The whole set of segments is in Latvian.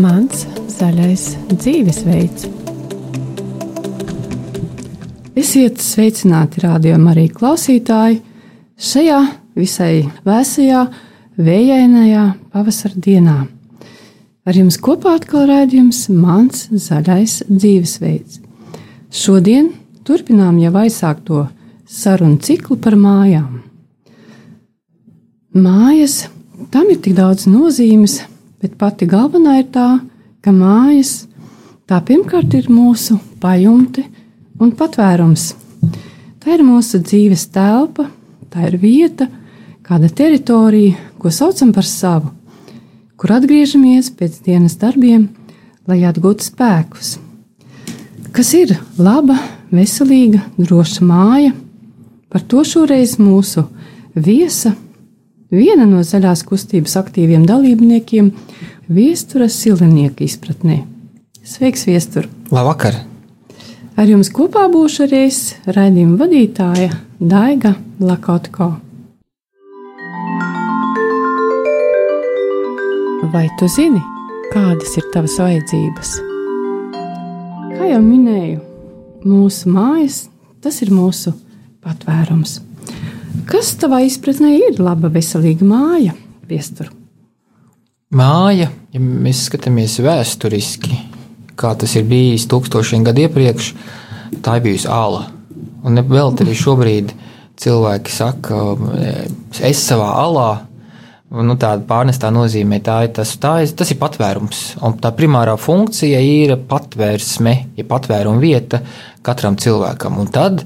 Mans zaļais dzīvesveids. Esiet sveicināti rādījumā arī klausītāji šajā visai vēsajā, vējainajā pavasara dienā. Ar jums kopā atkal rādījums mans zaļais dzīvesveids. Šodien turpinām jau aizsākto sarunu ciklu par mājām. Mājas, tam ir tik daudz nozīmes, bet pati galvenā ir tā, ka mājas tā pirmkārt ir mūsu pajumte un patvērums. Tā ir mūsu dzīves telpa, tā ir vieta, kāda teritorija, ko saucam par savu, kur atgriežamies pēc dienas darbiem, lai atgūtu spēkus. Kas ir laba, veselīga, droša māja? Par to šoreiz mūsu viesa, viena no zaļās kustības aktīviem dalībniekiem, Viestura Silvenieka izpratnē. Sveiks, Viestur! Labvakar! Ar jums kopā būšu arī es, raidījuma vadītāja Daiga Lakotko. Vai tu zini, kādas ir tavas vajadzības? Kā jau minēju, mūsu mājas, tas ir mūsu patvērums. Kas tavā izpratnē ir laba, veselīga māja, viestur? Māja, ja mēs skatāmies vēsturiski, kā tas ir bijis tūkstošiem gadu iepriekš, tā ir bijusi āla. Un vēl arī šobrīd cilvēki saka, es savā alā, nu, tāda pārnestā nozīmē, tā ir, tas, tā ir, tas ir patvērums. Un tā primārā funkcija ir patvērsme, ja patvēruma vieta katram cilvēkam. Un tad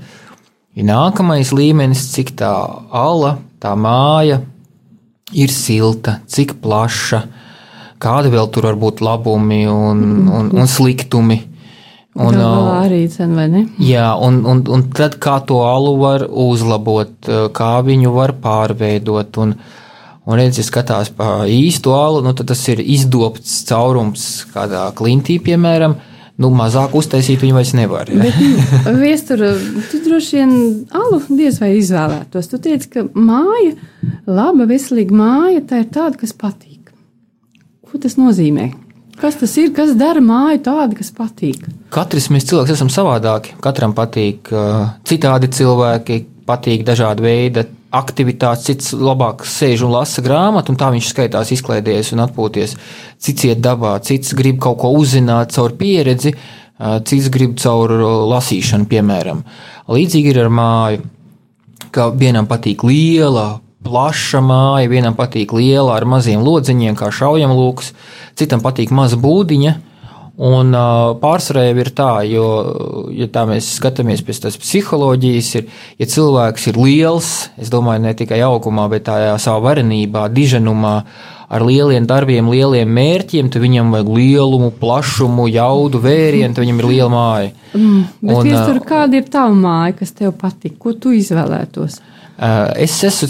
ir nākamais līmenis, cik tā ala, tā māja ir silta, cik plaša, kādi vēl tur var būt labumi un, un, un sliktumi. Un, arī cen, vai ne? Jā, un, un, un tad kā to alu var uzlabot, kā viņu var pārveidot. Un, un redziet, ja skatās pa īstu alu, nu, tad tas ir izdobts caurums kādā klintī, piemēram. Nu, mazāk uztaisīt viņu vairs nevar. Ja? Bet, viestur, tu droši vien alu diez vai izvēlētos. Tu teici, ka māja, laba, veselīga māja, tā ir tāda, kas patīk. Ko tas nozīmē? Kas tas ir, kas dara māju tādu, kas patīk? Katrs mēs cilvēks esam savādāki. Katram patīk uh, citādi cilvēki, patīk dažādi veidi aktivitātes, cits labāk sēž un lasa grāmatu, un tā viņš skaitās, izklaidējies un atpūties. Cits iet dabā, cits grib kaut ko uzzināt caur pieredzi, cits grib caur lasīšanu, piemēram. Līdzīgi ir ar māju, ka vienam patīk liela, plaša māja, vienam patīk liela ar maziem lodziņiem, kā šaujamlūks, citam patīk maza būdiņa. Un pārsvarā jau ir tā, jo, ja tā mēs skatāmies pēc tās psiholoģijas, ir, ja cilvēks ir liels, es domāju, ne tikai augumā, bet tā savā varenībā, diženumā, ar lieliem darbiem, lieliem mērķiem, tad viņam vajag lielumu, plašumu, jaudu, vērienu, tad viņam ir liela māja. Mm, bet, un, Viestur, kāda ir tava māja, kas tev patīk? Ko tu izvēlētos? Es esmu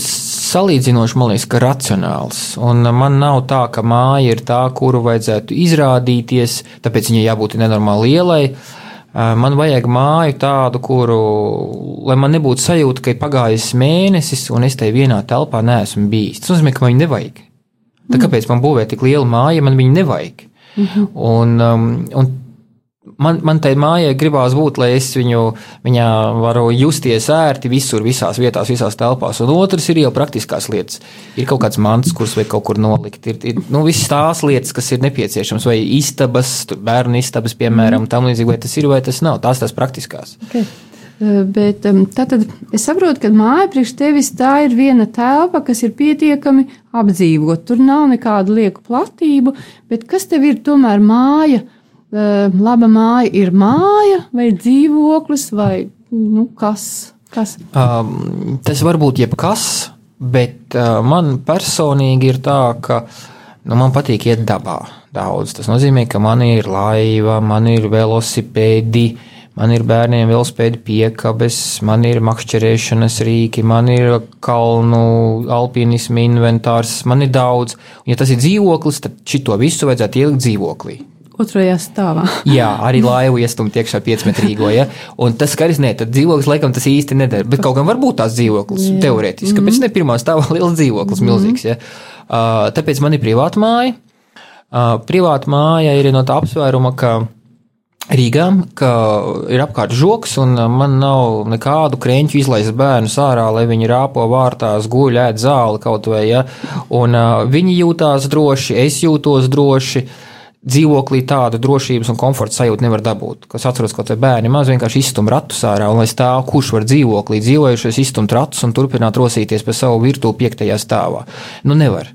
salīdzinoši, man liekas, ka racionāls. Un man nav tā, ka māja ir tā, kuru vajadzētu izrādīties, tāpēc viņai jābūt nenormāli lielai. Eh, man vajag māju tādu, kuru, lai man nebūtu sajūta, ka ir pagājis mēnesis, un es tajā vienā telpā neesmu bijis. Tas nozīmē, ka man viņa nevajag. Tā mm. kāpēc man būvē tik liela māja, man viņa nevajag. Mm -hmm. un, um, un man, man tai mājai gribās būt, lai es viņu, viņā varu justies ērti visur, visās vietās, visās telpās. Un otrs ir jau praktiskās lietas. Ir kaut kāds mants, kurus vajag kaut kur nolikt. Ir, ir nu, visas tās lietas, kas ir nepieciešamas, vai istabas, bērnu istabas, piemēram, mm. tam līdzīgi, vai tas ir vai tas nav. Tās tās praktiskās. Okay. Bet tātad es saprotu, ka māja priekš tevis tā ir viena telpa, kas ir pietiekami apdzīvot. Tur nav nekādu lieku platību, bet kas tev ir tomēr māja? Laba māja ir māja vai dzīvoklis vai nu, kas? kas? Um, tas var būt jebkas, bet uh, man personīgi ir tā, ka nu, man patīk iet dabā daudz. Tas nozīmē, ka man ir laiva, man ir velosipēdi. Man ir bērniem velospēdi piekabes, man ir makšķerēšanas rīki, man ir kalnu alpinismu inventārs, man ir daudz. Un, ja tas ir dzīvoklis, tad šito visu vajadzētu ielikt dzīvoklī. Otrajā stāvā. Jā, arī laivu iestumt iekšā piecmetrīgo. Ja? Un tas skaidrs, ne, tad dzīvoklis laikam tas īsti nedara. Bet kaut gan var būt tās dzīvoklis, Jā. teorētiski. Kāpēc mm -hmm. ne pirmā stāvā liels dzīvoklis, mm -hmm. milzīgs? Ja? Uh, tāpēc man ir privāta māja. Uh, privāta māja ir no tā apsvēruma, ka Rīgā, ka ir apkārt žoks, un man nav nekādu krēķu izlaist bērnus ārā, lai viņi rāpo vārtās, guļ, ēd zāli kaut vai. Ja? Un, uh, viņi jūtās droši, es jūtos droši. Dzīvoklī tādu drošības un komforta sajūtu nevar dabūt. Kas atceros, ka bērni maz vienkārši izstum ratus ārā, un lai stāv, kurš var dzīvoklī dzīvojušies, izstumt ratus un turpināt rosīties pa savu virtuvi piektajā stāvā. Nu, nevar.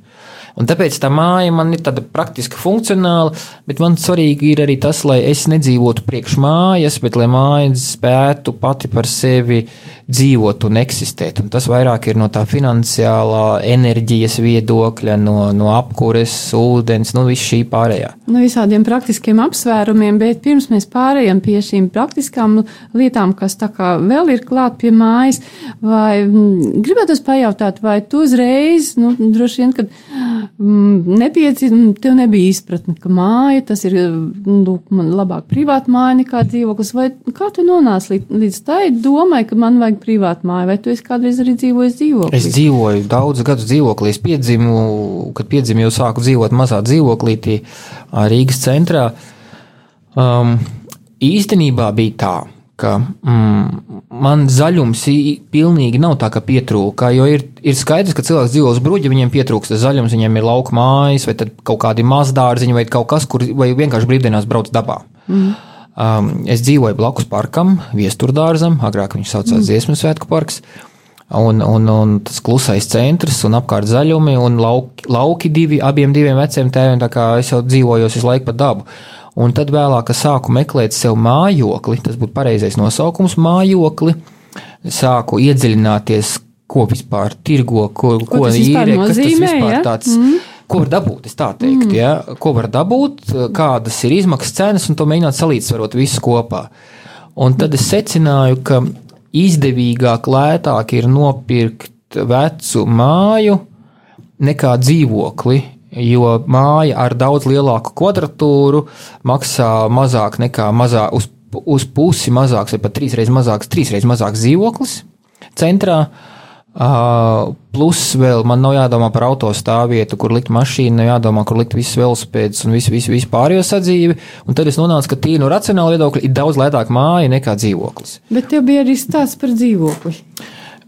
Un tāpēc tā māja man ir tāda praktiski funkcionāla, bet man svarīgi ir arī tas, lai es nedzīvotu priekš mājas, bet lai māja spētu pati par sevi dzīvot un eksistēt. Un tas vairāk ir no tā finansiālā enerģijas viedokļa, no, no apkures, ūdens, nu viss šī pārējā. No nu, visādiem praktiskiem apsvērumiem, bet pirms mēs pārējām pie šīm praktiskām lietām, kas tā kā vēl ir klāt pie mājas, vai mm, gribētu pajautāt, vai tu uzreiz, nu, droši vien, kad Mm, nepieci, mm, tev nebija izpratne, ka māja tas ir man labāk privāta māja nekā dzīvoklis. Vai kā tu nonāci līdz, līdz tai domai, ka man vajag privātu māju, vai tu esi kādreiz arī dzīvojis dzīvoklī? Es dzīvoju daudz gadus dzīvoklī. Es piedzimu, kad piedzimu, jau sāku dzīvot mazā dzīvoklītī Rīgas centrā. Um, īstenībā bija tā ka mm, man zaļums pilnīgi nav tā, ka pietrūka. Jo ir, ir skaidrs, ka cilvēks dzīvo uz bruģa, viņiem pietrūkst zaļums, viņiem ir lauka mājas, vai kaut kādi mazdārziņi, vai kaut kas, kur vai vienkārši brīvdienās brauc dabā. Mm. Um, es dzīvoju blakus parkam, viesturdārzam, agrāk viņš saucās mm. Dziesmu svētku parks. Un, un, un tas klusais centrs un apkārt zaļumi un lauki, lauki divi, abiem diviem veciem tēviem, tā kā es jau dzīvoju visu laiku pa dabu. Un tad vēlāk, sāku meklēt sev mājokli, tas būtu pareizais nosaukums, mājokli, sāku iedziļināties, ko vispār tirgo, ko, ko, ko īre, kas tas vispār ja? tāds. Mm. Ko var dabūt, es tā teiktu, mm. ja? ko var dabūt, kādas ir izmaksas cenas, un to mēģināt salīdzvarot visu kopā. Un tad es secināju, ka izdevīgāk, lētāk ir nopirkt vecu māju nekā dzīvokli, jo māja ar daudz lielāku kvadratūru maksā mazāk nekā mazā, uz, uz pusi mazāks, vai pat trīsreiz mazāks, trīsreiz mazāks dzīvoklis centrā. Uh, plus vēl man nav jādomā par autostāvvietu, kur likt mašīnu, nav jādomā, kur likt visas velospēdas un visu, visu, visu pārējo sadzīvi. Un tad es nonācu, ka tīri no racionāla viedokļa ir daudz lētāk māja nekā dzīvoklis. Bet tev bija arī stāsts par dzīvokli.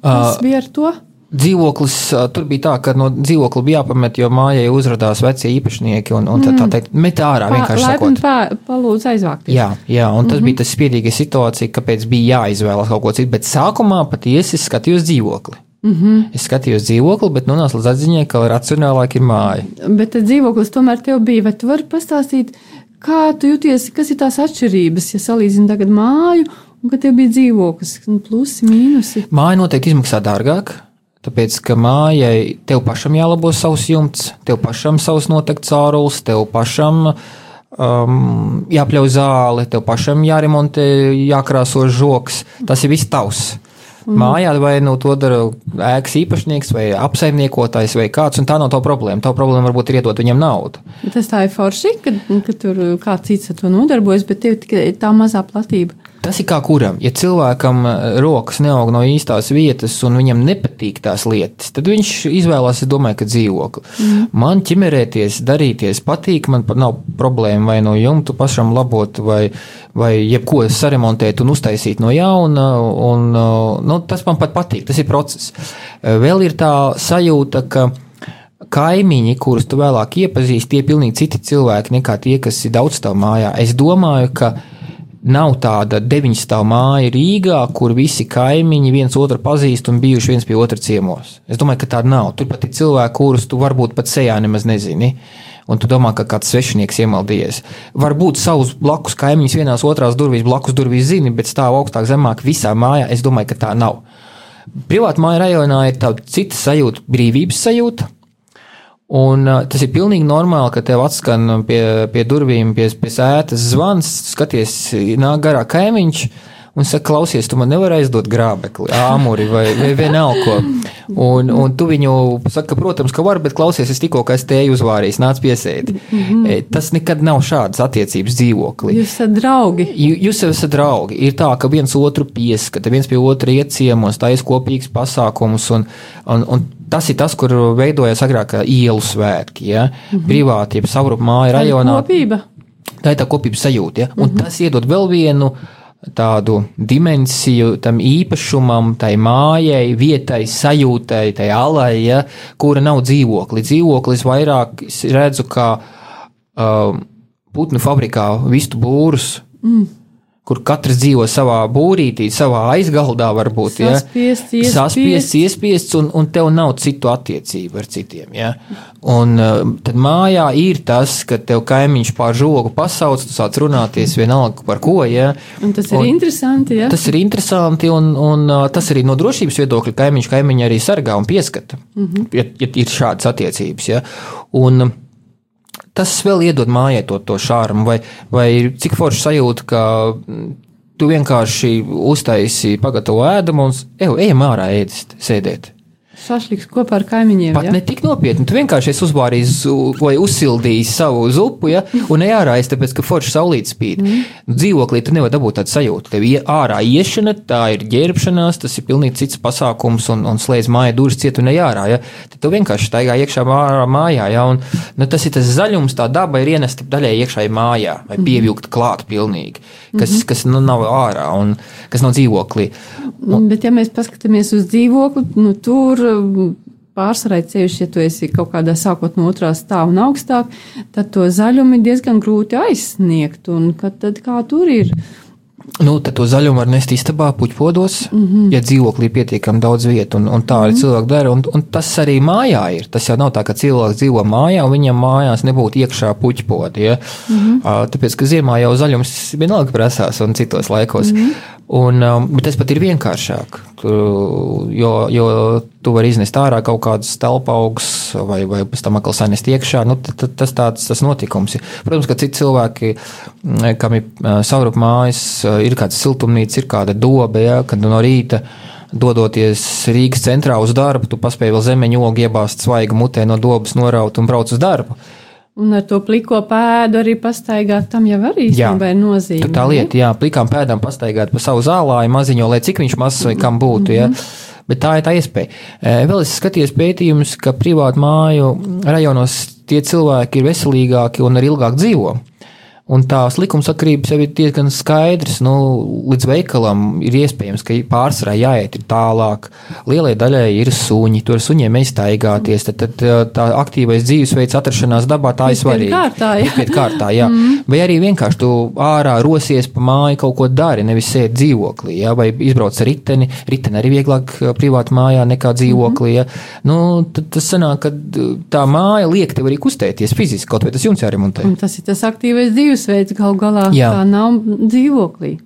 Kas uh, bija ar to? Dzīvoklis, tur bija tā, ka no dzīvokļa bija jāpamet, jo mājai uzrādījās vecie īpašnieki un, un tā, tā mm. teikt, met ārā pa, vienkārši sakot. Pā, palūdz aizvākt. Jā, jā, un tas mm -hmm. bija tas spiedīga situācija, kāpēc bija jāizvēlas kaut ko citu, bet sākumā patiesi es skatījos dzīvokli. Mm -hmm. Es skatījos dzīvokli, bet nonācu līdz atziņai, ka racionālāk ir māja. Bet dzīvoklis tomēr tev bija, vai tu vari pastāstīt, kā tu jūties, kas ir tās atšķirības, ja salīdzini tagad māju un ka tev bija dzīvoklis, plusi, mīnusi? Māja noteikti izmaksā dārgāk. Tāpēc, ka mājai tev pašam jālabo savs jumts, tev pašam savs notekts caurulis, tev pašam um, jāpļauj zāle, tev pašam jāremontē, jākrāso žoks. Tas ir viss tavs. Mm. Mājā vai nu to dara ēkas īpašnieks vai apsaimniekotājs vai kāds, un tā nav tā problēma. Tā problēma varbūt ir iedot viņam naudu. Tas tā ir forši, ka, ka tur kāds cits ar to nodarbojas, bet tev tikai tā mazā platība. Tas ir kā kuram. Ja cilvēkam eh, rokas neaug no īstās vietas un viņam nepatīk tās lietas, tad viņš izvēlās, es domāju, ka dzīvokli. Mm. Man ķimerēties, darīties patīk, man nav problēma vai no jumta pašam labot, vai, vai jebko saremontēt un uztaisīt no jauna. Un, nu, tas man pat patīk, tas ir process. Eh, vēl ir tā sajūta, ka kaimiņi, kurus tu vēlāk iepazīsti, tie ir pilnīgi citi cilvēki nekā tie, kas ir daudz stāv mājā. Es domāju, ka Nav tāda deviņstāvu māja Rīgā, kur visi kaimiņi viens otru pazīst un bijuši viens pie otra ciemos. Es domāju, ka tāda nav. Tur pat ir cilvēki, kurus tu varbūt pat sejā nemaz nezini. Un tu domā, ka kāds svešinieks iemaldījies. Varbūt savus blakus kaimiņus vienās otrās durvīs, blakus durvīs zini, bet stāv augstāk, zemāk visā mājā. Es domāju, ka tā nav. Privātā māja rajonā ir tāda cita sajūta, brīvības sajūta. Un uh, tas ir pilnīgi normāli, ka tev atskan pie, pie durvīm, pie, pie sētas zvans, skaties, nāk garā kaimiņš, un saka, klausies, tu man nevari aizdot grābekli, āmuri vai, vai vienalko. Un, un tu viņu saka, protams, ka var, bet klausies, es tikko es tēju uzvārījis, nāc piesēdi. Mm -hmm. Tas nekad nav šādas attiecības dzīvoklī. Jūs esat draugi. J jūs esat draugi. Ir tā, ka viens otru pieskata, viens pie otra iet ciemos, tā ir kopīgs pasākums, un, un, un tas ir tas, kur veidojas agrāk ielu svētki, ja? mm -hmm. privāti, jeb savrup māja rajonā. Kopība. Tā ir tā kopības sajūta, ja? un mm -hmm. tas iedod vēl vienu tādu dimensiju tam īpašumam, tai mājai, vietai, sajūtai, tai alai, ja, kura nav dzīvokli. Dzīvoklis vairāk redzu kā uh, putnu fabrikā vistu būrus. Mm kur katrs dzīvo savā būrītī, savā aizgaldā, varbūt saspiests, ja? saspiests, iespiests, un, un tev nav citu attiecību ar citiem. Ja? Un uh, tad mājā ir tas, ka tev kaimiņš pār žogu pasauc, tu sāc runāties vienalga par ko. Ja? Un tas ir un, interesanti. Ja? Tas ir interesanti, un, un uh, tas arī no drošības viedokļa kaimiņš kaimiņu arī sargā un pieskata, mm -hmm. ja, ja ir šādas attiecības. Ja? Un, tas vēl iedod mājai to, to šārumu, vai, vai cik forši sajūta, ka tu vienkārši uztaisīji pagatavo ēdumu un ej, ejam ārā ēdist, sēdēt šašliks kopā ar kaimiņiem. Pat ja? ne tik nopietni. Tu vienkārši esi uzvārījis vai uzsildījis savu zupu, ja, un ne ārā, tāpēc, ka forši saulīt spīd. Mm. Dzīvoklī tu nevari dabūt tādu sajūtu. Tev ārā iešana, tā ir ģērbšanās, tas ir pilnīgi cits pasākums, un, un slēdz māja durvis ciet un ne ārā. Ja. Tad tu vienkārši staigā iekšā ārā mājā, ja, un nu, tas ir tas zaļums, tā daba ir ienesta daļai iekšā mājā, vai mhm. pievilkt klāt pilnīgi, kas, mm -hmm. kas nu, nav ārā un kas nav dzīvoklī. Un, Bet, ja mēs paskatāmies uz dzīvokli, nu, tur pārsvarā ceļš, ja tu esi kaut kādā sākot no otrā stāva un augstāk, tad to zaļumu ir diezgan grūti aizsniegt. Un tad kā tur ir? Nu, tad to zaļumu var nest istabā, puķpodos, mm -hmm. ja dzīvoklī ir pietiekami daudz vietu, un, un tā arī mm -hmm. cilvēki dara. Un, un tas arī mājā ir. Tas jau nav tā, ka cilvēks dzīvo mājā, un viņam mājās nebūtu iekšā puķpodi. Ja? Mm -hmm. Tāpēc, ka ziemā jau zaļums vienalga prasās un citos laikos. Mm -hmm. Un, um, bet tas pat ir vienkāršāk, jo, jo tu vari iznest ārā kaut kādus telpaugus, vai, vai pēc tam atkal sanest iekšā. Nu, tas tāds tas notikums. Protams, ka citi cilvēki, mm, kam ir uh, saurup mājas, uh, ir kāds siltumnīca, ir kāda dobe, ja, kad no rīta dodoties Rīgas centrā uz darbu, tu paspēji vēl zemeņu ogu iebāzt svaigu mutē no dobas, noraut un brauc uz darbu. Un ar to pliko pēdu arī pastaigāt, tam jau arī īstenībā ir nozīme. Tā lieta, jā, plikām pēdām pastaigāt pa savu zālāju maziņo, lai cik viņš mazs vai kam būtu. Mm -hmm. ja. Mhm. Bet tā ir tā iespēja. Vēl es skatījos pētījumus, ka privātu māju rajonos tie cilvēki ir veselīgāki un arī ilgāk dzīvo. Un tās likumsakrības jau ir diezgan skaidrs. Nu, līdz veikalam ir iespējams, ka pārsvarā jāiet tālāk. Lielai daļai ir suņi, tur suņiem iztaigāties. Tad, tad tā aktīvais dzīvesveids, atrašanās dabā, tā ir svarīga. Kārtā, jā. Kārtā, jā. Mm. Vai arī vienkārši tu ārā rosies pa māju, kaut ko dari, nevis sēdi dzīvoklī, jā, vai izbrauc ar riteni. Riteni arī vieglāk privāti mājā nekā dzīvoklī. Jā. Nu, tad tas sanāk, ka tā māja liek tev arī kustēties fiziski, kaut vai tas jums jāremontē. Un tas ir tas aktīvais dzīvesveids dzīvesveids gal galā, Jā. kā nav dzīvoklī.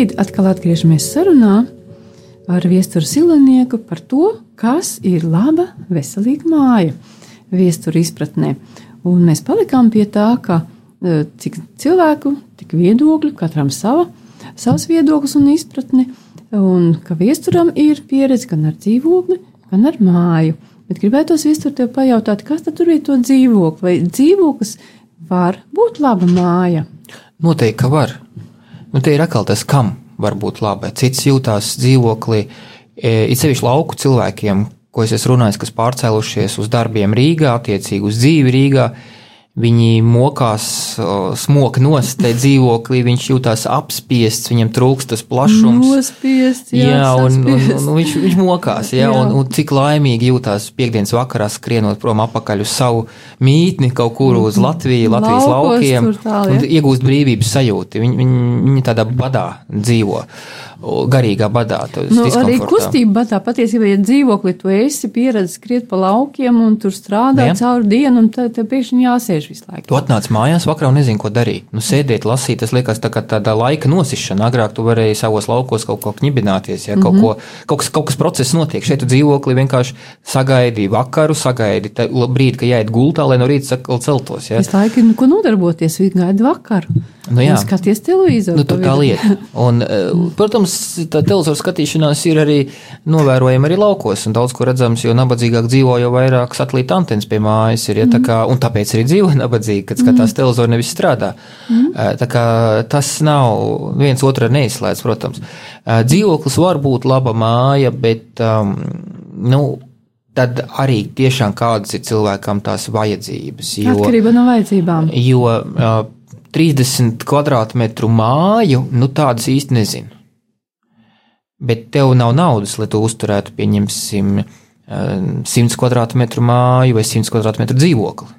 Šobrīd atkal atgriežamies sarunā ar viesturu silnieku par to, kas ir laba, veselīga māja viesturu izpratnē. Un mēs palikām pie tā, ka e, cik cilvēku, tik viedokļu, katram sava, savs viedoklis un izpratne, un ka viesturam ir pieredze gan ar dzīvokli, gan ar māju. Bet gribētos viestur tev pajautāt, kas tad tur ir to dzīvokli, vai dzīvoklis var būt laba māja? Noteikti, ka var. Nu, te ir atkal tas, kam var būt labi. Cits jūtās dzīvoklī, e, it sevišķi lauku cilvēkiem, ko es esmu runājis, kas pārcēlušies uz darbiem Rīgā, attiecīgi uz dzīvi Rīgā. Viņi mokās, smoka nost te dzīvoklī, viņš jūtās apspiests, viņam trūkst tas plašums. Nospiests, jā, jā un, un, un, un viņš, viņš mokās, jā, jā. Un, un cik laimīgi jūtās piekdienas vakarā skrienot prom apakaļ uz savu mītni kaut kur uz Latviju, Latvijas Laukos laukiem tur tālu, un ja. iegūst brīvības sajūti. Viņi, viņi, viņi tādā badā dzīvo, garīgā badā. Nu, arī kustība batā patiesībā, ja dzīvoklī tu esi pieredzējis skriet pa laukiem un tur strādā Jā. cauri dienu, un tad tev pēkšņi jāsēž visu laiku. Tu atnāc mājās vakarā un nezini, ko darīt. Nu, sēdēt, lasīt, tas liekas tā kā tāda laika nosišana. Agrāk tu varēji savos laukos kaut ko ņibināties, ja kaut, Mhm. ko, kaut, kas, kaut kas process notiek. Šeit tu dzīvoklī vienkārši sagaidi vakaru, sagaidi brīdi, ka jāiet gultā, lai no rīta celtos. Ja? Visu laiku, nu, ko nodarboties, gaida vakaru. Nu, jā. Un skaties televizoru. Nu, tā lieta. Un, eh, protams, tā televizoru skatīšanās ir arī novērojama arī laukos, un daudz ko redzams, jo nabadzīgāk dzīvo, jo vairāk satelīta antenas pie mājas ir. Ja, tā kā, un tāpēc arī dzīvo nabadzīgi, kad skatās televizoru, nevis strādā. Eh, Tā kā tas nav viens otru neizslēdz, protams. Dzīvoklis var būt laba māja, bet, um, nu, tad arī tiešām kādas ir cilvēkam tās vajadzības. Jo, Atkarība no vajadzībām. Jo uh, 30 kvadrātmetru māju, nu tādas īsti nezinu. Bet tev nav naudas, lai tu uzturētu, pieņemsim, uh, 100 kvadrātmetru māju vai 100 kvadrātmetru dzīvokli.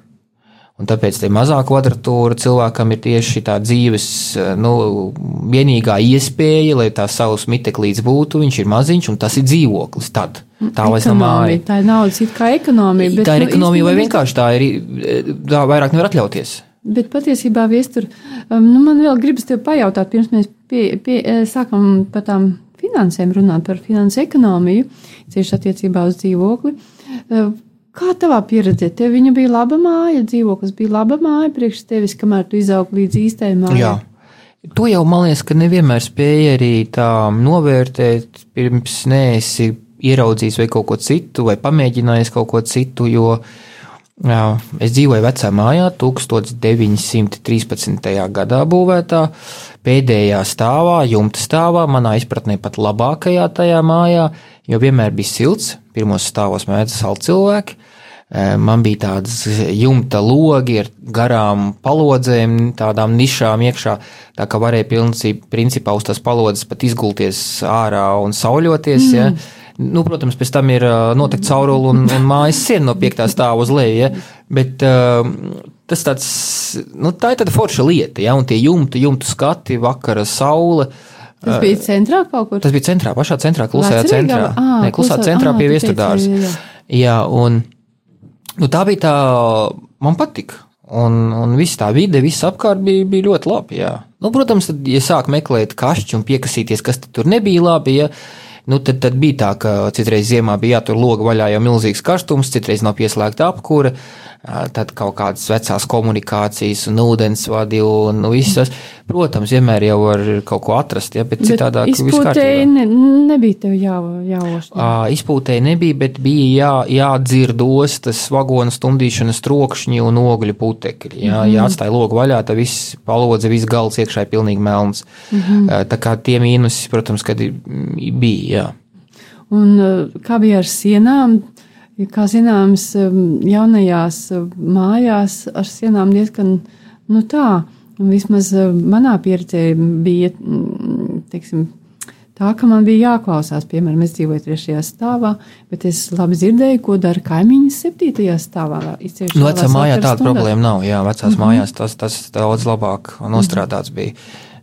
Un tāpēc tā mazā kvadratūra cilvēkam ir tieši tā dzīves uh, nu, vienīgā iespēja, lai tā savs miteklīds būtu. Viņš ir maziņš un tas ir dzīvoklis. Tad tā vairs nav māja. Tā ir naudas kā ekonomija. Bet, Tā ir nu, ekonomija vai vienkārši tā ir, tā vairāk nevar atļauties. Bet patiesībā, viestur, um, nu, man vēl gribas te pajautāt, pirms mēs pie, pie, eh, sākam par tām finansēm runāt, par finansu ekonomiju, tieši attiecībā uz dzīvokli. Uh, Kā tavā pieredzē, tev viņa bija laba māja, dzīvoklis bija laba māja priekš tevis, kamēr tu izaugi līdz īstai mājai? Jā. To jau man liekas, ka nevienmēr spēja arī tā novērtēt, pirms neesi ieraudzījis vai kaut ko citu, vai pamēģinājis kaut ko citu, jo jā, es dzīvoju vecā mājā, 1913. gadā būvētā, pēdējā stāvā, jumta stāvā, manā izpratnē pat labākajā tajā mājā, jo vienmēr bija silts, pirmos stāvos mēdz salt cilvēki, Man bija tādas jumta logi ar garām palodzēm, tādām nišām iekšā, tā kā varēja pilnībā, uz tās palodzes pat izgulties ārā un sauļoties. Mm. Ja. Nu, protams, pēc tam ir noteikti cauruli un, un mājas siena no piektā stāva uz leju, ja. bet tas tāds, nu, tā ir tāda forša lieta, ja, un tie jumtu, jumtu skati, vakara saule. Tas bija centrā kaut kur? Tas bija centrā, pašā centrā, klusajā Vecrīgā? centrā. Ā, Nē, klusā klusā- centrā ā, pie teici, jā, jā. Un nu, tā bija tā, man patika. Un, un viss tā vide, viss apkārt bija, bija ļoti labi. Jā. Nu, protams, tad, ja sāk meklēt kašķi un piekasīties, kas tur nebija labi, ja, nu, tad, tad bija tā, ka citreiz ziemā bija jātur loga vaļā jau milzīgs karstums, citreiz nav pieslēgta apkūra, tad kaut kādas vecās komunikācijas un ūdensvadi un visas. Protams, vienmēr jau var kaut ko atrast, ja, bet citādāk viss Izpūtēji ne, nebija tev jā, jāošķi. Ā, Izpūtēji nebija, bet bija jā, jādzird ostas, vagonu stumdīšanas trokšņi un ogļu putekļi. Jā, mm. ja atstāja logu vaļā, tad viss palodze, viss galds iekšā ir pilnīgi melns. Mm -hmm. Tā kā tie mīnusi, protams, kad bija, jā. Un kā bija ar sienām? Kā zināms, um, jaunajās uh, mājās ar sienām diezgan nu, tā. Vismaz uh, manā pieredzē bija mm, teiksim, tā, ka man bija jāklausās. Piemēram, es dzīvoju trešajā stāvā, bet es labi dzirdēju, ko dara kaimiņš septītajā stāvā. Nu, vecā mājā tāda stundās. problēma nav. Jā, vecās mm -hmm. mājās tas, tas daudz labāk nostrādāts bija.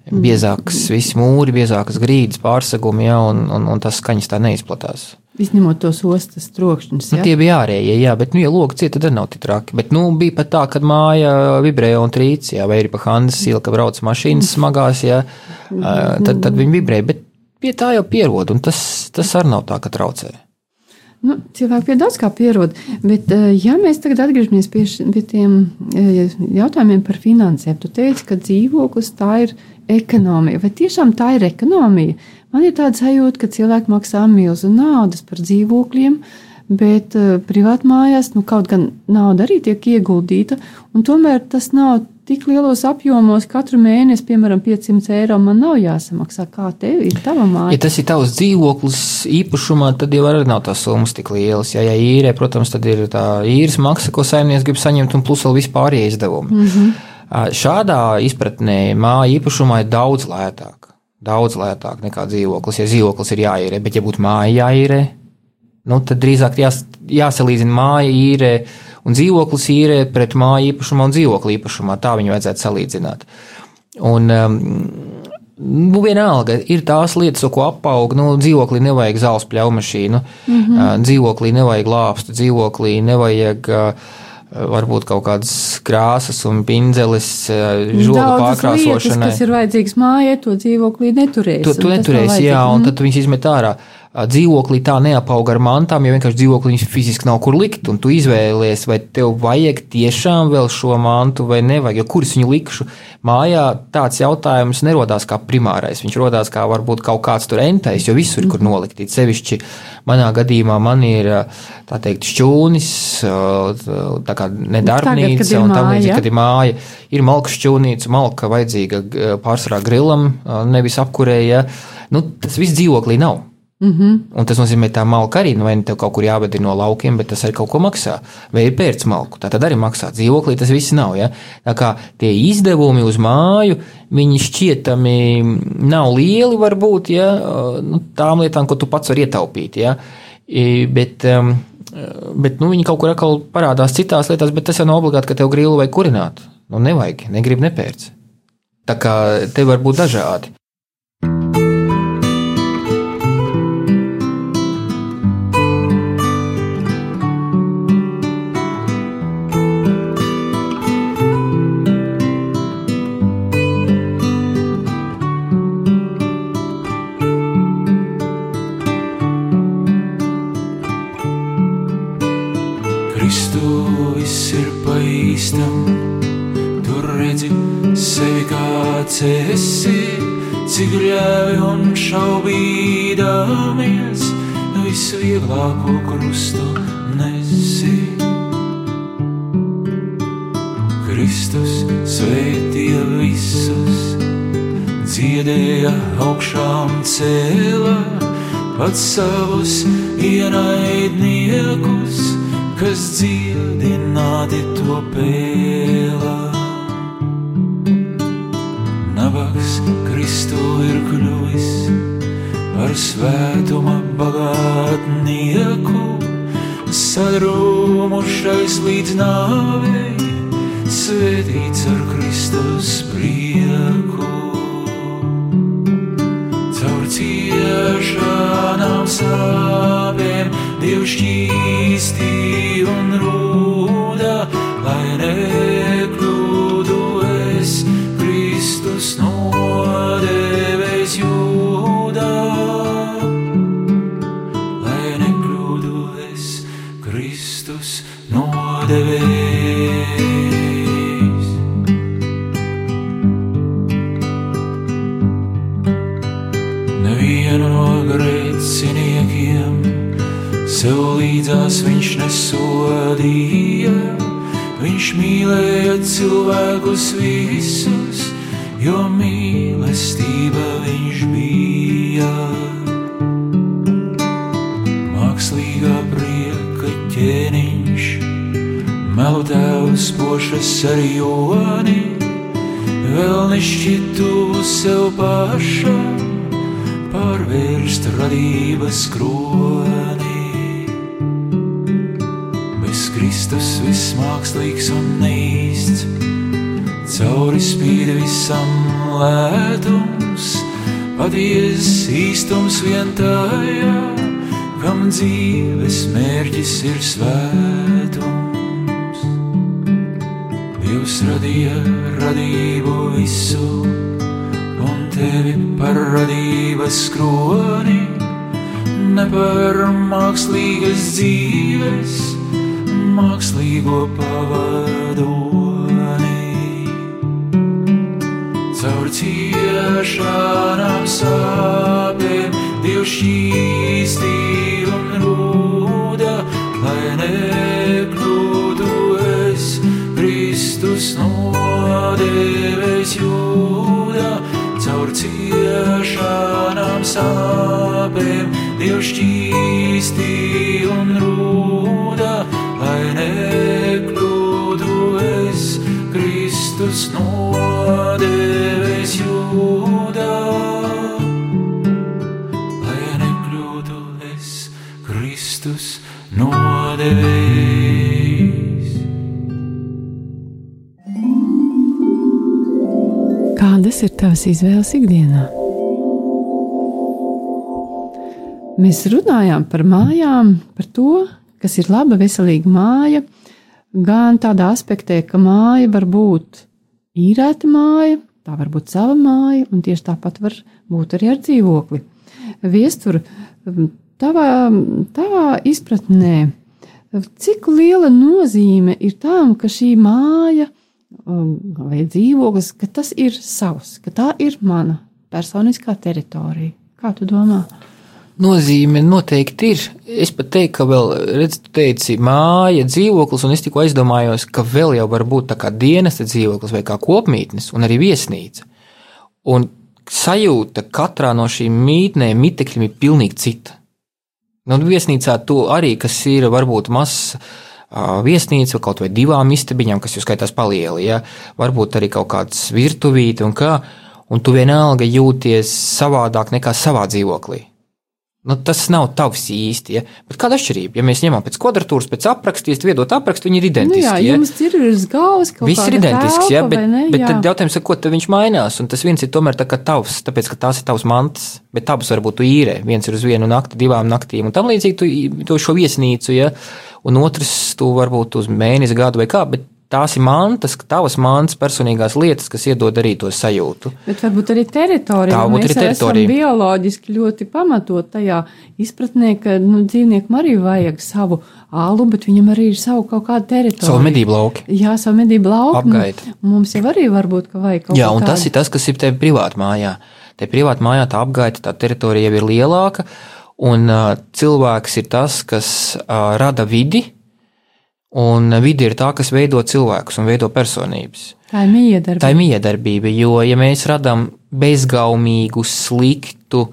Biezākas, visi mūri, biezākas grīdas, pārsegumi, jā, un, un, un tas skaņas tā neizplatās. Izņemot tos ostas trokšņus. Nu, ja? tie bija ārējie, jā, bet, nu, ja logs cieta, tad nav tik traki. Bet, nu, bija pat tā, kad māja vibrēja un trīc, jā, vai arī pa Handas iela, ka brauc mašīnas smagās, jā, uh, tad, tad viņi vibrē. Bet pie tā jau pierod, un tas, tas arī nav tā, ka traucē. Nu, cilvēki pie daudz kā pierod, bet, ja mēs tagad atgriežamies pie, pie tiem jautājumiem par finansēm, tu teici, ka dzīvoklis tā ir ekonomija. Vai tiešām tā ir ekonomija? Man ir tāda sajūta, ka cilvēki maksā milzu naudas par dzīvokļiem, bet uh, privātmājās nu, kaut gan nauda arī tiek ieguldīta, un tomēr tas nav tik lielos apjomos katru mēnesi, piemēram, 500 eiro man nav jāsamaksā. Kā tev ir tava māja? Ja tas ir tavs dzīvoklis īpašumā, tad jau arī nav tās summas tik lielas. Ja, ja īrē, protams, tad ir tā īres maksa, ko saimnieks grib saņemt, un plus vēl vispārējie izdevumi. Mm -hmm. Šādā izpratnē māja īpašumā ir daudz lētāk. Daudz lētāk nekā dzīvoklis. Ja dzīvoklis ir jāīrē, bet ja būtu māja jāīrē, nu, tad drīzāk jās, jāsalīdzina māja īrē un dzīvoklis īrē pret māju īpašumā un dzīvokli īpašumā. Tā viņu vajadzētu salīdzināt. Un, um, Nu, vienalga, ir tās lietas, ko apaug. Nu, dzīvoklī nevajag zāles pļaumašīnu, mm -hmm. dzīvoklī nevajag lāpstu, dzīvoklī nevajag uh, varbūt kaut kādas krāsas un pinzeles, žoga pārkrāsošanai. Tas ir vajadzīgs mājai, to dzīvoklī neturēs. To, to neturēs, jā, un tad viņas izmet ārā dzīvoklī tā neapauga ar mantām, jo vienkārši dzīvoklī viņas fiziski nav kur likt, un tu izvēlies, vai tev vajag tiešām vēl šo mantu vai nevajag, jo kuras viņu likšu? Mājā, tāds jautājums nerodās kā primārais, viņš rodās kā varbūt kaut kāds tur entais, jo visur ir kur mhm. nolikt, sevišķi manā gadījumā man ir, tā teikt, šķūnis, tā kā nedarbnīca, Tagad, un tam līdzīgi, kad ir māja, ir malka šķūnīca, malka vajadzīga pārsvarā grilam, nevis apkurēja, nu, tas viss dzīvoklī nav. Mm -hmm. Un tas nozīmē, ka tā malka arī, nu, vai nu tev kaut kur jāved no laukiem, bet tas arī kaut ko maksā. Vai ir pērts malku, tā tad arī maksā. Dzīvoklī tas viss nav. Ja? Tā kā tie izdevumi uz māju, viņi šķietami nav lieli, varbūt, ja? nu, tām lietām, ko tu pats vari ietaupīt. Ja? Bet, um, bet nu, viņi kaut kur atkal parādās citās lietās, bet tas jau nav obligāti, ka tev grilu vai kurināt. Nu, nevajag, negrib nepērts. Tā kā te var būt dažādi. Cik ļauj un šaubīdamies, visvieglāko krustu nesi. Kristus svētīja visus, dziedēja augšām cēlā, pats savus ienaidniekus, kas dziedināti to pēlā. Kristu ir kļuvis par svētuma bagātnieku, sadrūmušais līdz nāvei, svētīts ar Kristus prieku. Caur ciešanām sāpēm, Dievs šķīstī un rūda, nesodīja. Viņš mīlēja cilvēkus visus, jo mīlestība viņš bija. Mākslīgā prieka ķēniņš, melu tēvs pošas ar joni, vēl nešķitu sev pašam, pārvērst radības kroni. Kristus viss mākslīgs un neīsts cauri spīd visam lētums, patiesas īstums vien tajā, kam dzīves mērķis ir svētums. Dievs radīja radību visu, un te tevi par radības kroni, ne par mākslīgas dzīves, mākslīgo pavadoni. Caur ciešanām sāpēm Dievs šķīstī un rūda, lai nekļūtu es Kristus nodevēs jūda. Caur ciešanām sāpēm Dievs šķīstī un rūda, Kristus nodevēs jūdā. Lai nekļūtu es Kristus nodevēs. Kādas ir tavas izvēles ikdienā? Mēs runājām par mājām, par to, kas ir laba, veselīga māja. Gan tādā aspektē, ka māja var būt īrēta māja, tā var būt sava māja, un tieši tāpat var būt arī ar dzīvokli. Viestur, tavā, tavā izpratnē, cik liela nozīme ir tam, ka šī māja vai dzīvoklis, ka tas ir savs, ka tā ir mana personiskā teritorija. Kā tu domā? Nozīme noteikti ir. Es pat teiktu, ka vēl, redz, tu teici, māja, dzīvoklis, un es tikko aizdomājos, ka vēl jau var būt tā kā dienesta dzīvoklis vai kā kopmītnes, un arī viesnīca. Un sajūta katrā no šīm mītnēm, mitekļiem ir pilnīgi cita. Nu, viesnīcā to arī, kas ir varbūt mazs viesnīca, kaut vai divām istabiņām, kas jau skaitās palieli, ja? varbūt arī kaut kāds virtuvīte un kā, un tu vienalga jūties savādāk nekā savā dzīvoklī. Nu, tas nav tavs īsti. Ja? Bet kāda atšķirība? Ja mēs ņemam pēc kvadratūras, pēc aprakstīs, viedot aprakstu, viņi ir identiski. Nu jā, ja? jums ir uz galvas kaut Viss ir identisks, telpa, ja, bet, ne? bet Jā. tad jautājums ir, ko tad viņš mainās. Un tas viens ir tomēr tā kā tavs, tāpēc, ka tās ir tavs mantas, bet abas varbūt tu īrē. Viens ir uz vienu nakti, divām naktīm, un tam līdzīgi tu, tu šo viesnīcu, ja, un otrs tu varbūt uz mēnesi, gadu vai kā, bet tās ir mantas, tavas mantas, personīgās lietas, kas iedod arī to sajūtu. Bet varbūt arī teritorija. Tā varbūt arī teritorija. esam bioloģiski ļoti pamatot tajā izpratnē, ka nu, dzīvniekam arī vajag savu alu, bet viņam arī ir savu kaut kādu teritoriju. Savu medību lauku. Jā, savu medību lauku. Apgaita. Mums jau arī varbūt, ka vajag kaut Jā, ko un tas tādu. ir tas, kas ir tev privāti mājā. Te privāti mājā tā apgaita, tā teritorija jau ir lielāka, un uh, cilvēks ir tas, kas uh, rada vidi, un vidi ir tā, kas veido cilvēkus un veido personības. Tā ir miedarbība. Tā ir miedarbība, jo ja mēs radām bezgaumīgu, sliktu,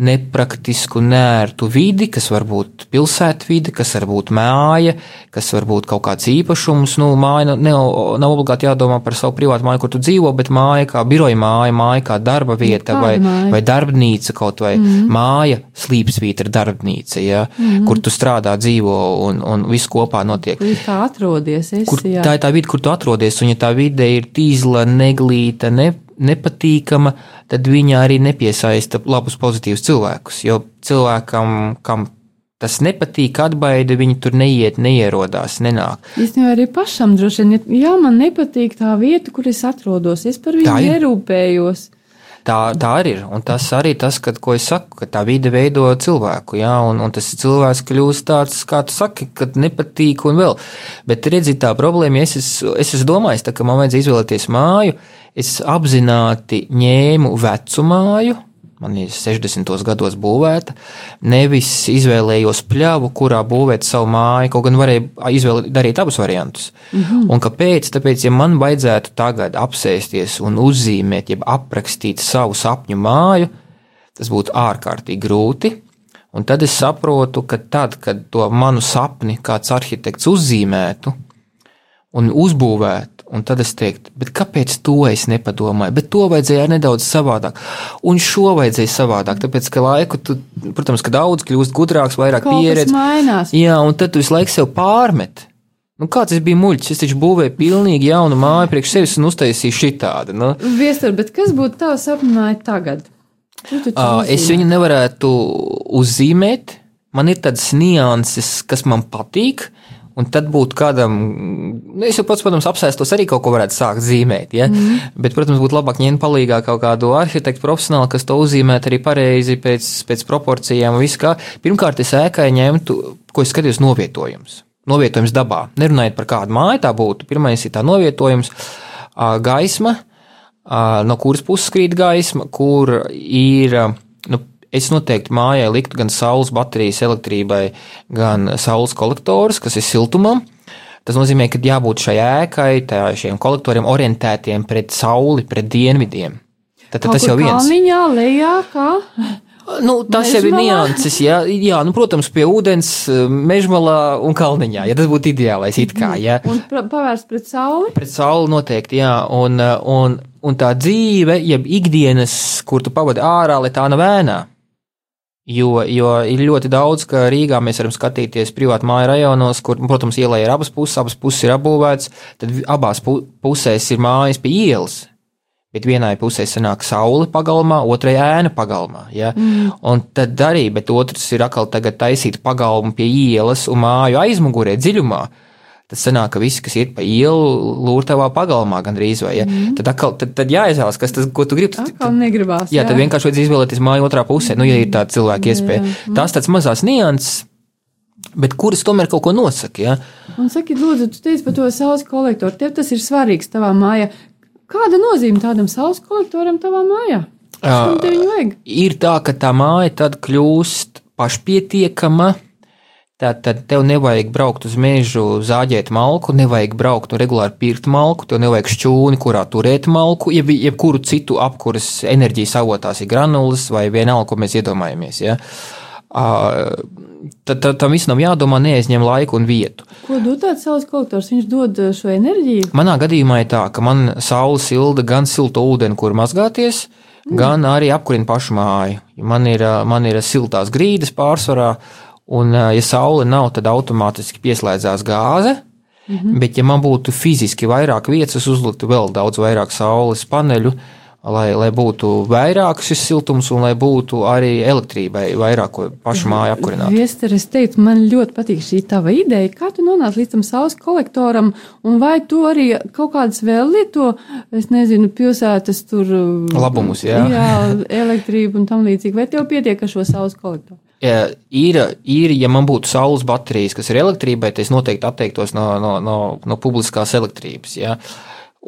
nepraktisku, nērtu vidi, kas var būt pilsētvide, kas var būt māja, kas var būt kaut kāds īpašums. Nu, māja nav, nav, obligāti jādomā par savu privātu māju, kur tu dzīvo, bet māja kā biroja māja, māja kā darba vieta Kāda vai, māja? vai darbnīca kaut vai mm. māja, slīpsvītra darbnīca, ja, mm. kur tu strādā, dzīvo un, un viss kopā notiek. Kur it kā atrodies? Es, Kur, jā. tā ir tā vide, kur tu atrodies, un ja tā vide ir tīzla, neglīta, ne, nepatīkama, tad viņa arī nepiesaista labus, pozitīvus cilvēkus. Jo cilvēkam, kam tas nepatīk, atbaida, viņi tur neiet, neierodās, nenāk. Īstenībā arī pašam droši vien, ja- man nepatīk tā vieta, kur es atrodos. Es par viņu ierūpējos. Tā, tā arī ir. Un tas arī tas, kad, ko es saku, ka tā vide veido cilvēku. Jā, un, un tas cilvēks kļūst tāds, kā tu saki, kad nepatīk un vēl. Bet redziet, tā problēma, ja es, esmu- es esmu domājis, tā, ka man vajadzēja izvēlēties māju, es apzināti ņēmu vecu māju. Man ir 60. gados būvēta. Nevis izvēlējos pļavu, kurā būvēt savu māju, kaut gan varēja izvēlēt, darīt abus variantus. Mm -hmm. Un kāpēc? Tāpēc, ja man vajadzētu tagad apsēsties un uzzīmēt, jeb aprakstīt savu sapņu māju, tas būtu ārkārtīgi grūti. Un tad es saprotu, ka tad, kad to manu sapni kāds arhitekts uzzīmētu un uzbūvētu, un tad es teiktu, bet kāpēc to es nepadomāju? Bet to vajadzēja nedaudz savādāk, un šo vajadzēja savādāk, tāpēc ka laiku, tu, protams, ka daudz kļūst gudrāks, vairāk pieredzi. mainās. Jā, un tad tu visu laiku sev pārmet. Nu, kāds es biju muļķis? Es taču būvēju pilnīgi jaunu māju priekš sevis un uztaisīju šitādu. Nu. Viestur, bet kas būtu tavs sapņojums tagad? Ā, Es viņu nevarētu uzzīmēt. Man ir tādas nianses, kas man patīk, Un tad būtu kādam, nu, es jau pats, protams, apsēstos arī kaut ko varētu sākt zīmēt. Ja? Mm. Bet, protams, būtu labāk ņemt palīdzīgā kaut kādu arhitektu profesionālu, kas to uzzīmētu arī pareizi pēc, pēc proporcijām. Kā. Pirmkārt, es ēkai ņemtu, ko es skatījos, novietojums. Novietojums dabā. Nerunājot par kādu māju, tā būtu. Pirmais ir tā novietojums, gaisma, no kuras puses krīt gaisma, kur ir. Nu, Es noteikti mājai liktu gan saules baterijas elektrībai, gan saules kolektorus, kas ir siltumam. Tas nozīmē, ka jābūt šai ēkai, šiem kolektoriem orientētiem pret sauli, pret dienvidiem. Tad, tad tas jau viens. Kalniņā, lejā, kā? Nu, tas Mežmalā? jau ir nianses. Jā, jā nu, protams, pie ūdens, mežmalā un kalniņā. Ja tas būtu ideālais, it kā. Jā. Un pavērst pret sauli? Pret sauli noteikti, jā. Un, un, un tā dzīve, jeb ikdienas, kur tu pavadi ārā, lai tā nav ēnā. Jo, jo ir ļoti daudz, ka Rīgā mēs varam skatīties privātu māju rajonos, kur, protams, ielai ir abas puses, abas puses ir apbūvētas, tad abās pu pusēs ir mājas pie ielas. Bet vienai pusē sanāk saule pagalmā, otrai ēna pagalmā. Ja? Mm. Un tad arī, bet otrs ir atkal taisīt pagalmu pie ielas un māju aizmugurē dziļumā tad sanāk, ka visi, kas iet pa ielu, lūr tavā pagalmā gandrīz vai, ja? mm. tad, atkal, tad, tad jāizvēlas, kas tas, ko tu gribi. Tad, atkal negribās. Jā, jā, tad vienkārši vajag izvēlēties māju otrā pusē, nu, ja ir tāda cilvēka iespēja. Mm. Tās tāds mazās nianses. Bet kuras tomēr kaut ko nosaka? Ja? Un saki, lūdzu, tu teici par to saules kolektoru. Tev tas ir svarīgs tavā mājā. Kāda nozīme tādam saules kolektoram tavā mājā? Vajag? Ir tā, ka tā māja tad kļūst pašpietiekama Tad, tad tev nevajag braukt uz mežu, zāģēt malku, nevajag braukt un regulāri pirkt malku, tev nevajag šķūni, kurā turēt malku, jeb, jebkuru citu apkuras enerģijas avotās ir granulas vai vienalga, ko mēs iedomājamies. Ja? Tad, tad tam visam jādomā, neaizņem laiku un vietu. Ko dod tāds saules kolektors? Viņš dod šo enerģiju. Manā gadījumā ir tā, ka man saule silda gan siltu ūdeni, kur mazgāties, mm. gan arī apkurina pašu māju. Man ir, man ir siltās grīdas pārsvarā, Un, ja saule nav, tad automātiski pieslēdzās gāze. Mm -hmm. Bet, ja man būtu fiziski vairāk vietas, es uzliktu vēl daudz vairāk saules paneļu, lai, lai būtu vairāk šis siltums un lai būtu arī elektrībai vairāk pašu māju apkurināt. Viester, es teicu, man ļoti patīk šī tava ideja. Kā tu nonāci līdz tam saules kolektoram, un vai tu arī kaut kādas vēl lieto, es nezinu, pilsētas tur. Labumus, jā. Jā, elektrību un tam līdzīgi. Vai tev pietiek ar šo saules kolektoru? Ir, ir, ja man būtu saules baterijas, kas ir elektrībai, tad es noteikti atteiktos no, no, no, no publiskās elektrības. Ja.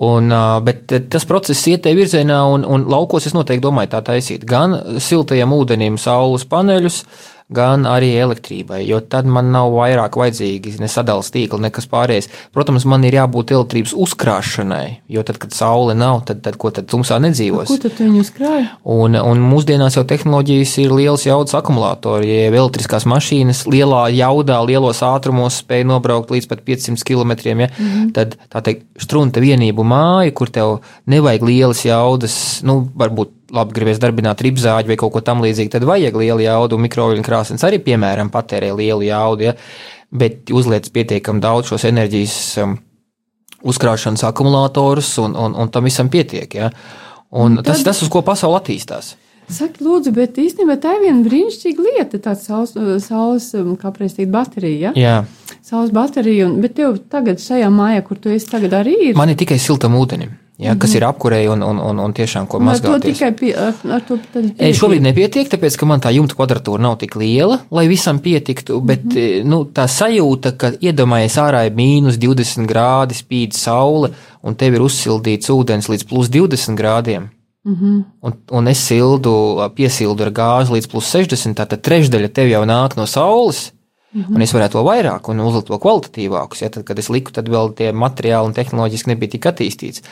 Un, bet tas process iet tajā virzienā, un, un laukos es noteikti domāju tā taisīt. Gan siltajam ūdenim saules paneļus, uh, gan arī elektrībai, jo tad man nav vairāk vajadzīgi ne sadalījuma tīkli, nekas pārējais. Protams, man ir jābūt elektrības uzkrāšanai, jo tad, kad saule nav, tad, tad ko tad tumsā nedzīvos? Ko tad viņi uzkrāja? Un, un mūsdienās jau tehnoloģijas ir liels jaudas akumulātori, ja elektriskās mašīnas lielā jaudā, lielos ātrumos spēj nobraukt līdz pat 500 km, ja, mm -hmm. tad tā teikt, strunta vienību māja, kur tev nevajag lielas jaudas, nu, varbūt labi gribēs darbināt ribzāģi vai kaut ko tamlīdzīgu, tad vajag lielu jaudu. Mikroviļņu krāsnes arī, piemēram, patērē lielu jaudu, ja? bet uzliec pietiekami daudz šos enerģijas um, uzkrāšanas akumulatorus, un, un, un tam visam pietiek. Ja? Un tad... tas ir tas, uz ko pasaule attīstās. Saka, lūdzu, bet īstenībā tā ir viena brīnišķīga lieta, tāds saules, saules um, kā prasīt, baterija. Ja? Jā. Saules baterija, un, bet tev tagad šajā mājā, kur tu esi tagad arī ir. Man ir tikai siltam ūdenim ja, mm -hmm. kas mhm. ir apkurēji un, un, un, un tiešām ko mazgāties. Ar to tikai pie, ar, to e, šobrīd nepietiek, tāpēc, ka man tā jumta kvadratūra nav tik liela, lai visam pietiktu, bet mm -hmm. nu, tā sajūta, ka iedomājies ārā ir mīnus 20 grādi, spīd saule, un tev ir uzsildīts ūdens līdz plus 20 grādiem. Mm -hmm. un, un es sildu, piesildu ar gāzi līdz plus 60, tātad trešdaļa tev jau nāk no saules. Mm -hmm. Un es varētu to vairāk un uzlikt to kvalitatīvākus. Ja, tad, kad es liku, tad vēl tie materiāli un tehnoloģiski nebija tik attīstīts.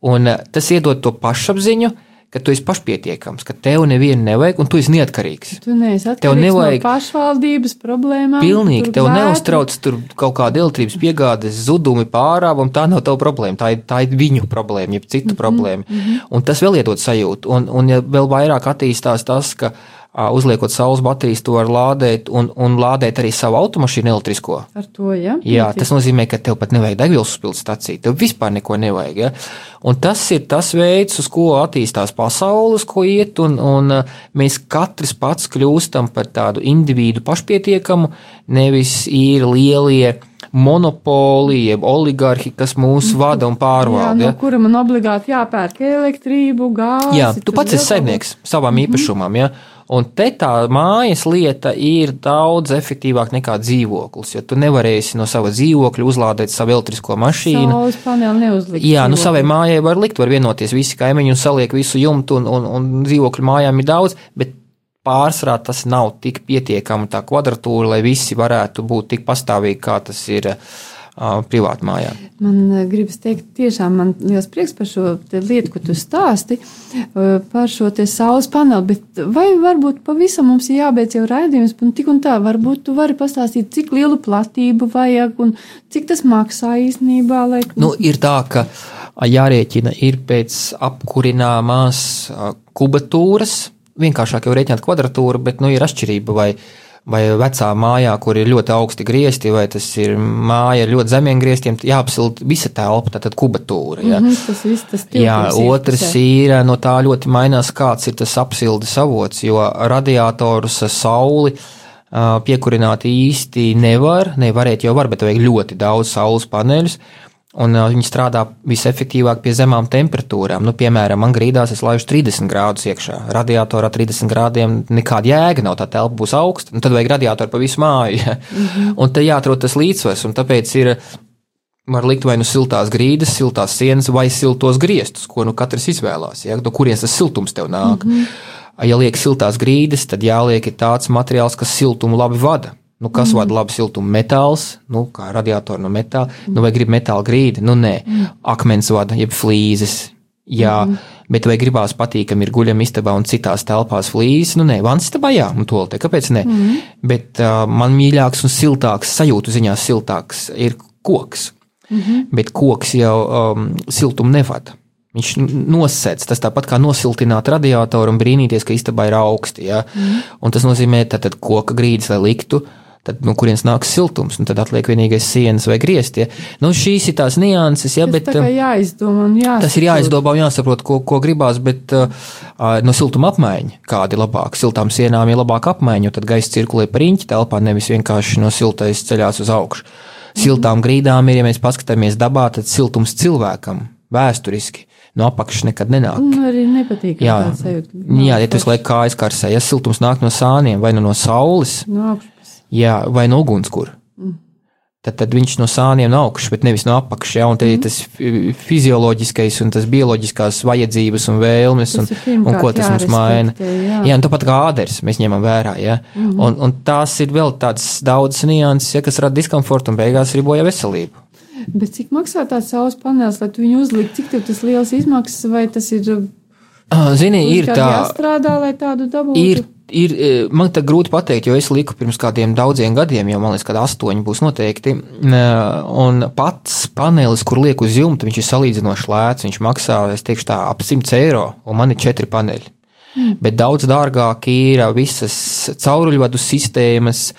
Un eh, tas iedod to pašapziņu, ka tu esi pašpietiekams, ka tev nevienu nevajag, un tu esi neatkarīgs. Tu neesi atkarīgs tev nevajag no pašvaldības problēmām. Pilnīgi, tev vētu. neuztrauc tur kaut kāda elektrības piegādes zudumi, pārāvumi, tā nav tava problēma, tā ir, tā ir viņu problēma, jeb citu mm -hmm, problēma. -hmm. Un tas vēl iedod sajūtu, un, un ja vēl vairāk attīstās tas, ka uzliekot saules baterijas, to var lādēt un, un lādēt arī savu automašīnu elektrisko. Ar to, ja? Jā, tas nozīmē, ka tev pat nevajag degvielas uzpildes stāciju, tev vispār neko nevajag. Ja? Un tas ir tas veids, uz ko attīstās pasaules, ko iet, un, un mēs katrs pats kļūstam par tādu individu pašpietiekamu, nevis ir lielie monopoli, jeb oligarhi, kas mūs vada un Jā, pārvalda. no Ja? kura man obligāti jāpērk elektrību, gāzi. Jā, tu pats esi vēl kaut saimnieks savam īpašumam. Ja? Un te tā mājas lieta ir daudz efektīvāka nekā dzīvoklis. Jo tu nevarēsi no sava dzīvokļa uzlādēt savu elektrisko ko mašīnu. Saules paneli neuzlikt. Jā, nu dzīvokli. savai mājai var likt, var vienoties visi kaimiņi un saliek visu jumtu, un, un, un dzīvokļu mājām ir daudz, bet pārsvarā tas nav tik pietiekami tā kvadratūra, lai visi varētu būt tik pastāvīgi, kā tas ir uh, privāti mājā. Man gribas teikt, tiešām man liels prieks par šo lietu, ko tu stāsti, par šo saules paneli, bet vai varbūt pavisam mums ir jābeidz jau raidījums, un tik un tā, varbūt tu vari pastāstīt, cik lielu platību vajag un cik tas maksā īstenībā, lai. Nu, ir tā, ka jārēķina ir pēc apkurināmās kubatūras. Vienkāršāk jau rēķināt kvadratūru, bet nu, ir atšķirība. Vai, vai vecā mājā, kur ir ļoti augsti griezti, vai tas ir māja ar ļoti zemiem grieztiem, jāapsild visa telpa, tātad kubatūra. Ja? Mhm, tas viss tas Jā, tilpums otrs iekšpusē. ir no tā ļoti mainās, kāds ir tas apsildes avots, jo radiatorus ar sauli ā, piekurināt īsti nevar. Nevarēt jau var, bet vajag ļoti daudz saules paneļus. Un ā, viņi strādā visefektīvāk pie zemām temperatūrām. Nu, piemēram, man grīdās es laižu 30 grādus iekšā. Radiatorā 30 grādiem nekāda jēga nav, tā telpa būs augsta. Un tad vajag radiatoru pa visu māju. Mm -hmm. Un te jāatrod tas līdzsvars, tāpēc ir var likt vai nu siltās grīdas, siltās sienas vai siltos griestus, ko nu katrs izvēlās. Ja? No kurienes tas siltums tev nāk? Mm -hmm. Ja liek siltās grīdas, tad jāliek tāds materiāls, kas siltumu labi vada. Nu, kas mm. vada labu siltumu? Metāls, nu, kā radiatori no metāla, nu, vai grib metāla grīdu? Nu, nē, mm. akmens vada, jeb flīzes. Jā, mm. bet vai gribās patīkami ir guļam istabā un citās telpās flīzes? Nu, nē, vans istabā, jā, un to te, kāpēc ne? Mm. Bet uh, man mīļāks un siltāks, sajūtu ziņā siltāks ir koks. Mm -hmm. Bet koks jau um, siltumu nevada. Viņš nosēdz, tas tāpat kā nosiltināt radiatoru un brīnīties, ka istabā ir augsti. Ja? Mm. Un tas nozīmē, ka koka grīdas, lai liktu, tad no kurienes nāks siltums, un tad atliek vienīgais sienas vai grieztie. Nu, šīs ir tās nianses, ja, bet kā jāizdomā tas ir jāizdomā un jāsaprot, ko, ko gribās, bet uh, no siltuma apmaiņa, kāda ir labāka. Siltām sienām ir labāka apmaiņa, jo tad gaisa cirkulē pa riņķi telpā, nevis vienkārši no siltais ceļās uz augšu. Siltām grīdām ir, ja mēs paskatāmies dabā, tad siltums cilvēkam vēsturiski no apakšas nekad nenāk. Un arī nepatīk. Jā, sajūta. jā ja tas liek kājas karsē, ja siltums nāk no sāniem vai nu no saules, No augšas. Jā, vai no ugunskura. Tad, tad viņš no sāniem no augšas, bet nevis no apakšas. Ja, un te ir tas fi- fizioloģiskais un tas bioloģiskās vajadzības un vēlmes, un, un ko tas mums maina. jā. Jā, tāpat kā āders mēs ņemam vērā. Ja? Mm -hmm. un, un tās ir vēl tādas daudzas nianses, ja, kas rada diskomfortu un beigās arī bojā veselību. Bet cik maksā tāds saules panelis, lai tu viņu uzliktu? Cik tas liels izmaksas, vai tas ir Ah, Zini, ir tā. jāstrādā, lai tādu dabūtu? Ir, ir, eh, man tā grūti pateikt, jo es liku pirms kādiem daudziem gadiem, jau man liekas, ka astoņi būs noteikti. Un pats panelis, kur liek uz jumta, viņš ir salīdzinoši lēts. Viņš maksā, es teikšu, tā ap 100 eiro, un man ir četri paneļi. Mm. Bet daudz dārgāk ir visas cauruļvadu sistēmas,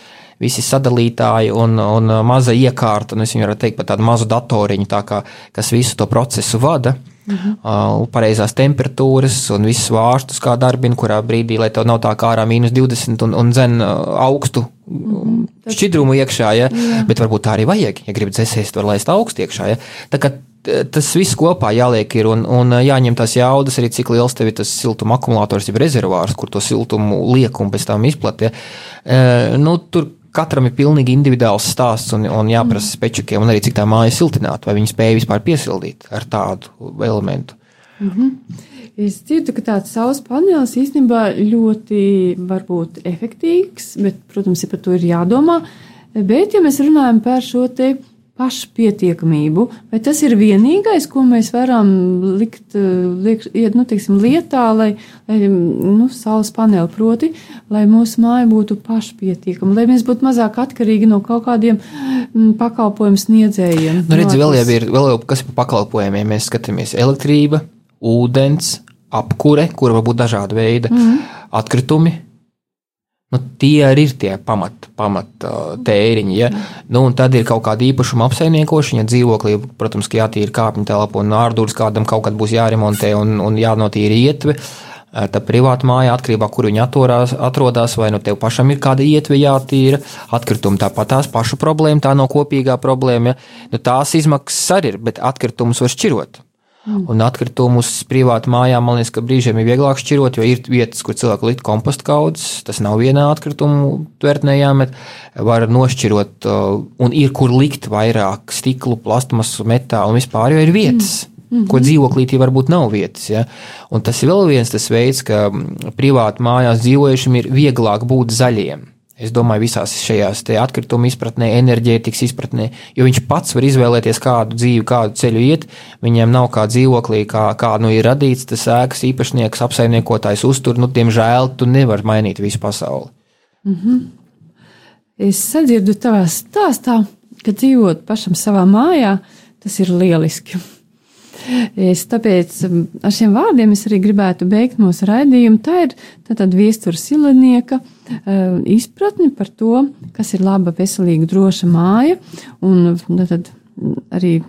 visi sadalītāji un, un maza iekārta, un es viņu varu teikt par tādu mazu datoriņu, tā kā, kas visu to procesu vada. Mm -hmm. uh, pareizās temperatūras un visus vārstus, kā darbina, kurā brīdī, lai tev nav tā kā ārā mīnus 20 un, un dzen uh, augstu mm -hmm. šķidrumu iekšā, ja? Jā. bet varbūt tā arī vajag, ja gribat dzēsēs, var laist augstu iekšā. Ja? Tā kā tas viss kopā jāliek ir un, un uh, jāņem tās jaudas arī, cik liels tev ir tas siltuma akumulators, jeb rezervārs, kur to siltumu liek un pēc tam izplat. Ja? Uh, nu, tur katram ir pilnīgi individuāls stāsts un, un jāprasa spečakiem, un arī cik tā māja ir siltināta, vai viņi spēja vispār piesildīt ar tādu elementu. Es dzirdu, ka tāds saules panelis īstenībā ļoti var būt efektīvs, bet, protams, ir par to ir jādomā. Bet, ja mēs runājam par šo te pašpietiekamību, vai tas ir vienīgais, ko mēs varam likt, liek, iet, nu, teiksim, lietā, lai, lai nu, saules paneli proti, lai mūsu māja būtu pašpietiekama, lai mēs būtu mazāk atkarīgi no kaut kādiem mm, pakalpojumu sniedzējiem. Nu, redz, vēl jau ir, vēl jau, kas ir par pakalpojumiem, mēs skatāmies elektrība, ūdens, apkure, kur var būt dažādi veidi, mm. atkritumi. Nu, tie arī ir tie pamat, pamat tēriņi. Ja? Nu, tad ir kaut kāda īpašuma apsaimniekošana. Ja dzīvoklī, protams, jātīra kāpņu telpa un ārdūrs kādam kaut kad būs jāremontē un, un jānotīra ietve. Tā privāta māja atkarībā no kur viņi atorās, atrodas, vai nu tev pašam ir kāda ietve jātīra, atkritumi tāpat tās pašu problēma, tā nav kopīgā problēma. Ja? Nu, tās izmaksas arī ir, bet atkritumus var šķirot. Mm. Un atkritumus privāti mājām, man liekas, ka brīžiem ir vieglāk šķirot, jo ir vietas, kur cilvēki likt kompostu kaudzes. Tas nav vienā atkritumu tvertnē jāmet. Var nošķirot, un ir kur likt vairāk stiklu, plastmasu, metālu un vispār, jo ir vietas. Mm. Mm -hmm. Ko dzīvoklītī varbūt nav vietas. Ja? Un tas ir vēl viens tas veids, ka privāti mājās dzīvojušiem ir vieglāk būt zaļiem. Es domāju, visās šajās atkrituma izpratnē, enerģētikas izpratnē, jo viņš pats var izvēlēties, kādu dzīvi, kādu ceļu iet. Viņiem nav kā dzīvoklī, kā, kā nu ir radīts tas ēkas īpašnieks, apsaimniekotājs uztur. Nu, diemžēl tu nevari mainīt visu pasauli. Mm -hmm. Es sadzirdu tavā stāstā, ka dzīvot pašam savā mājā, tas ir lieliski. Es tāpēc ar šiem vārdiem es arī gribētu beigt mūsu raidījumu. Tā ir tātad viestura silinieka uh, izpratne par to, kas ir laba, veselīga, droša māja. Un tātad arī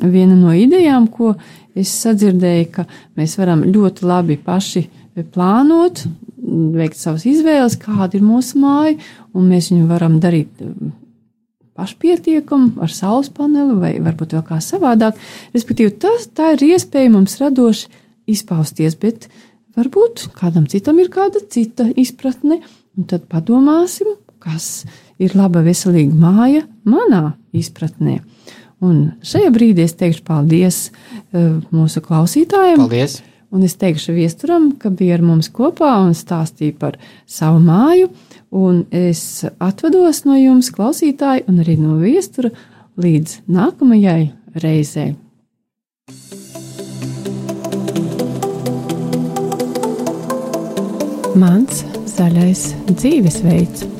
viena no idejām, ko es sadzirdēju, ka mēs varam ļoti labi paši plānot, veikt savas izvēles, kāda ir mūsu māja, un mēs viņu varam darīt pašpietiekama ar saules paneli vai varbūt vēl kā savādāk. Respektīvi, tas, tā ir iespēja mums radoši izpausties, bet varbūt kādam citam ir kāda cita izpratne, un tad padomāsim, kas ir laba veselīga māja manā izpratnē. Un šajā brīdī es teikšu paldies uh, mūsu klausītājiem. Paldies! Un es teikšu viesturam, ka bija ar mums kopā un stāstīja par savu māju. Un es atvados no jums, klausītāji, un arī no viestura līdz nākamajai reizei. Mans zaļais dzīvesveids.